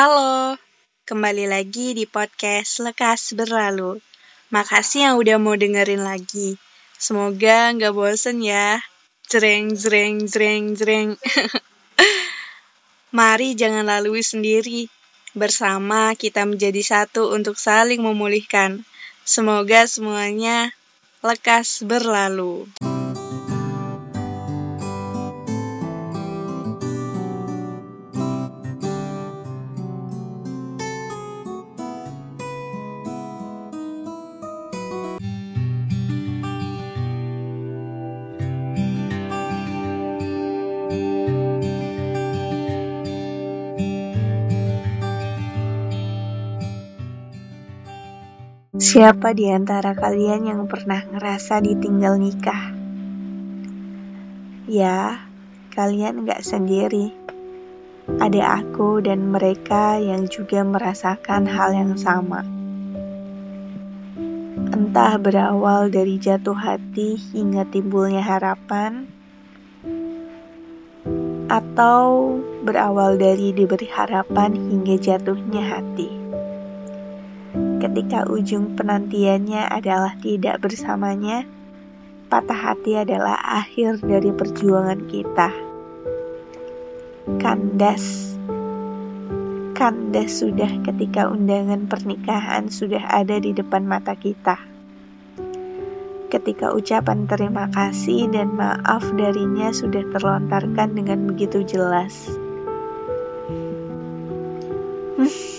Halo, kembali lagi di podcast Lekas Berlalu. Makasih yang udah mau dengerin lagi. Semoga nggak bosen ya. Jreng, jreng, jreng, jreng. Mari jangan lalui sendiri. Bersama kita menjadi satu untuk saling memulihkan. Semoga semuanya lekas berlalu. Siapa di antara kalian yang pernah ngerasa ditinggal nikah? Ya, kalian gak sendiri. Ada aku dan mereka yang juga merasakan hal yang sama. Entah berawal dari jatuh hati hingga timbulnya harapan, atau berawal dari diberi harapan hingga jatuhnya hati ketika ujung penantiannya adalah tidak bersamanya, patah hati adalah akhir dari perjuangan kita. Kandas, kandas sudah ketika undangan pernikahan sudah ada di depan mata kita. Ketika ucapan terima kasih dan maaf darinya sudah terlontarkan dengan begitu jelas. Hmm.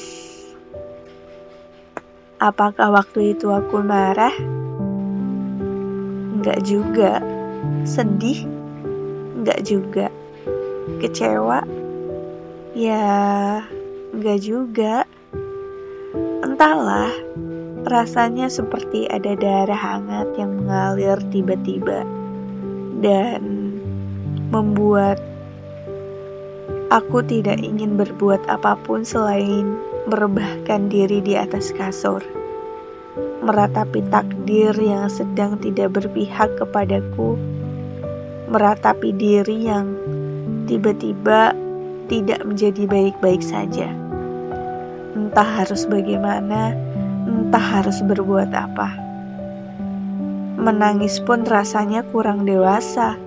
Apakah waktu itu aku marah? Enggak juga. Sedih? Enggak juga. Kecewa? Ya, enggak juga. Entahlah, rasanya seperti ada darah hangat yang mengalir tiba-tiba dan membuat aku tidak ingin berbuat apa pun selain merebahkan diri di atas kasur, meratapi takdir yang sedang tidak berpihak kepadaku, meratapi diri yang tiba-tiba tidak menjadi baik-baik saja. Entah harus bagaimana, entah harus berbuat apa. Menangis pun rasanya kurang dewasa.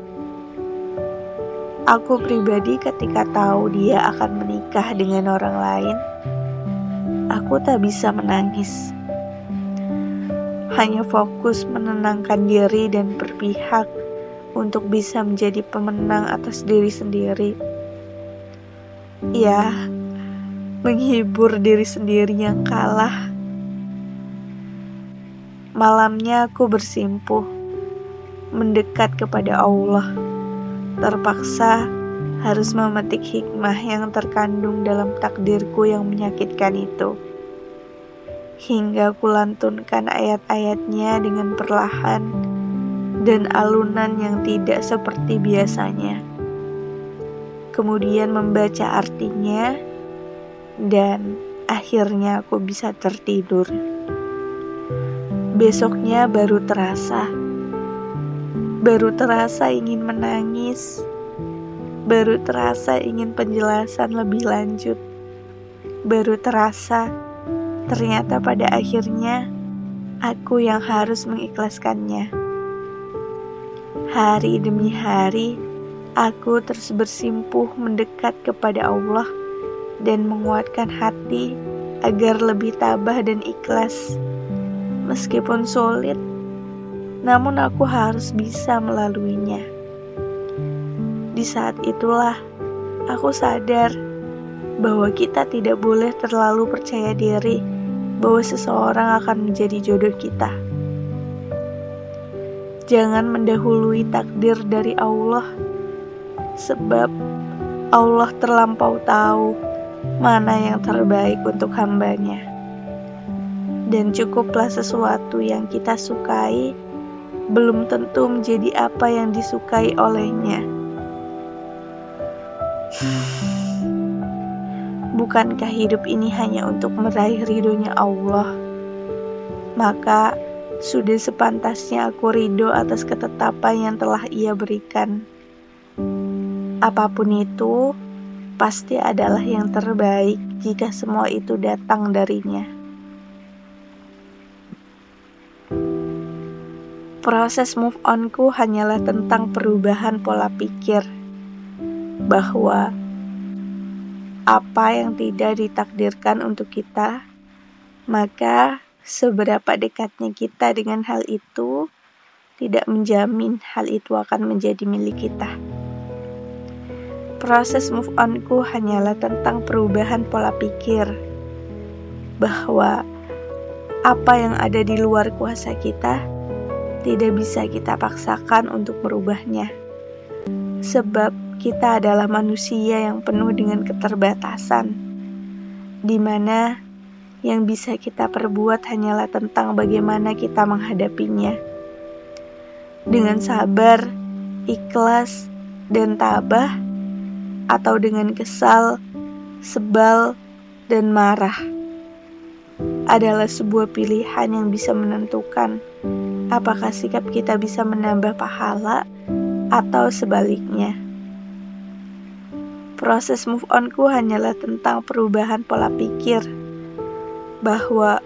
Aku pribadi ketika tahu dia akan menikah dengan orang lain, aku tak bisa menangis. Hanya fokus menenangkan diri dan berpihak untuk bisa menjadi pemenang atas diri sendiri. Ya, menghibur diri sendiri yang kalah. Malamnya aku bersimpuh, mendekat kepada Allah. Terpaksa harus memetik hikmah yang terkandung dalam takdirku yang menyakitkan itu. Hingga kulantunkan ayat-ayatnya dengan perlahan dan alunan yang tidak seperti biasanya. Kemudian membaca artinya dan akhirnya aku bisa tertidur. Besoknya baru terasa, baru terasa ingin menangis Baru terasa ingin penjelasan lebih lanjut. Baru terasa ternyata pada akhirnya aku yang harus mengikhlaskannya. Hari demi hari, aku terus bersimpuh mendekat kepada Allah dan menguatkan hati agar lebih tabah dan ikhlas. Meskipun sulit, namun aku harus bisa melaluinya. Di saat itulah aku sadar bahwa kita tidak boleh terlalu percaya diri bahwa seseorang akan menjadi jodoh kita. Jangan mendahului takdir dari Allah, sebab Allah terlampau tahu mana yang terbaik untuk hambanya. Dan cukuplah sesuatu yang kita sukai, belum tentu menjadi apa yang disukai olehnya. Bukankah hidup ini hanya untuk meraih ridhonya Allah? Maka sudah sepantasnya aku ridho atas ketetapan yang telah ia berikan. Apa pun itu, pasti adalah yang terbaik jika semua itu datang darinya. Proses move onku hanyalah tentang perubahan pola pikir bahwa apa yang tidak ditakdirkan untuk kita, maka seberapa dekatnya kita dengan hal itu tidak menjamin hal itu akan menjadi milik kita. Proses move onku hanyalah tentang perubahan pola pikir bahwa apa yang ada di luar kuasa kita tidak bisa kita paksakan untuk merubahnya. Sebab kita adalah manusia yang penuh dengan keterbatasan, di mana yang bisa kita perbuat hanyalah tentang bagaimana kita menghadapinya dengan sabar, ikhlas, dan tabah, atau dengan kesal, sebal, dan marah adalah sebuah pilihan yang bisa menentukan apakah sikap kita bisa menambah pahala atau sebaliknya. Proses move onku hanyalah tentang perubahan pola pikir bahwa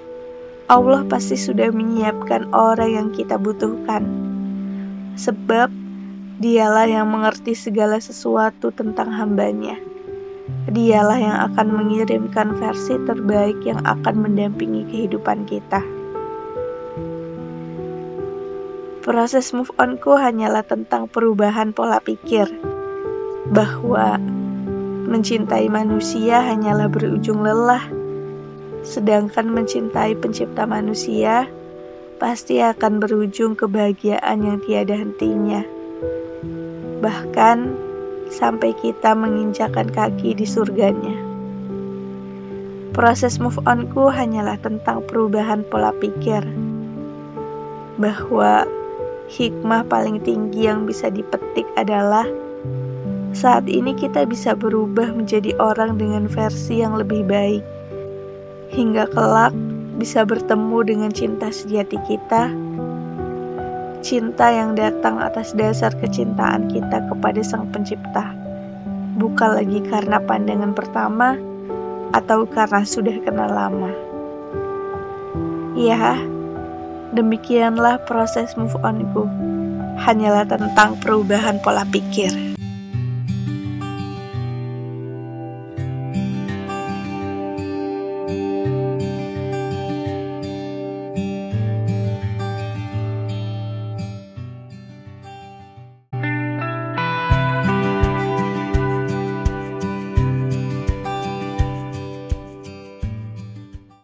Allah pasti sudah menyiapkan orang yang kita butuhkan sebab dialah yang mengerti segala sesuatu tentang hambanya. Dialah yang akan mengirimkan versi terbaik yang akan mendampingi kehidupan kita. Proses move onku hanyalah tentang perubahan pola pikir, bahwa mencintai manusia hanyalah berujung lelah, sedangkan mencintai pencipta manusia pasti akan berujung kebahagiaan yang tiada hentinya. Bahkan sampai kita menginjakan kaki di surganya. Proses move onku hanyalah tentang perubahan pola pikir. Bahwa hikmah paling tinggi yang bisa dipetik adalah saat ini kita bisa berubah menjadi orang dengan versi yang lebih baik. Hingga kelak bisa bertemu dengan cinta sejati kita, cinta yang datang atas dasar kecintaan kita kepada Sang Pencipta, bukan lagi karena pandangan pertama atau karena sudah kenal lama. Ya, demikianlah proses move onku. Hanyalah tentang perubahan pola pikir.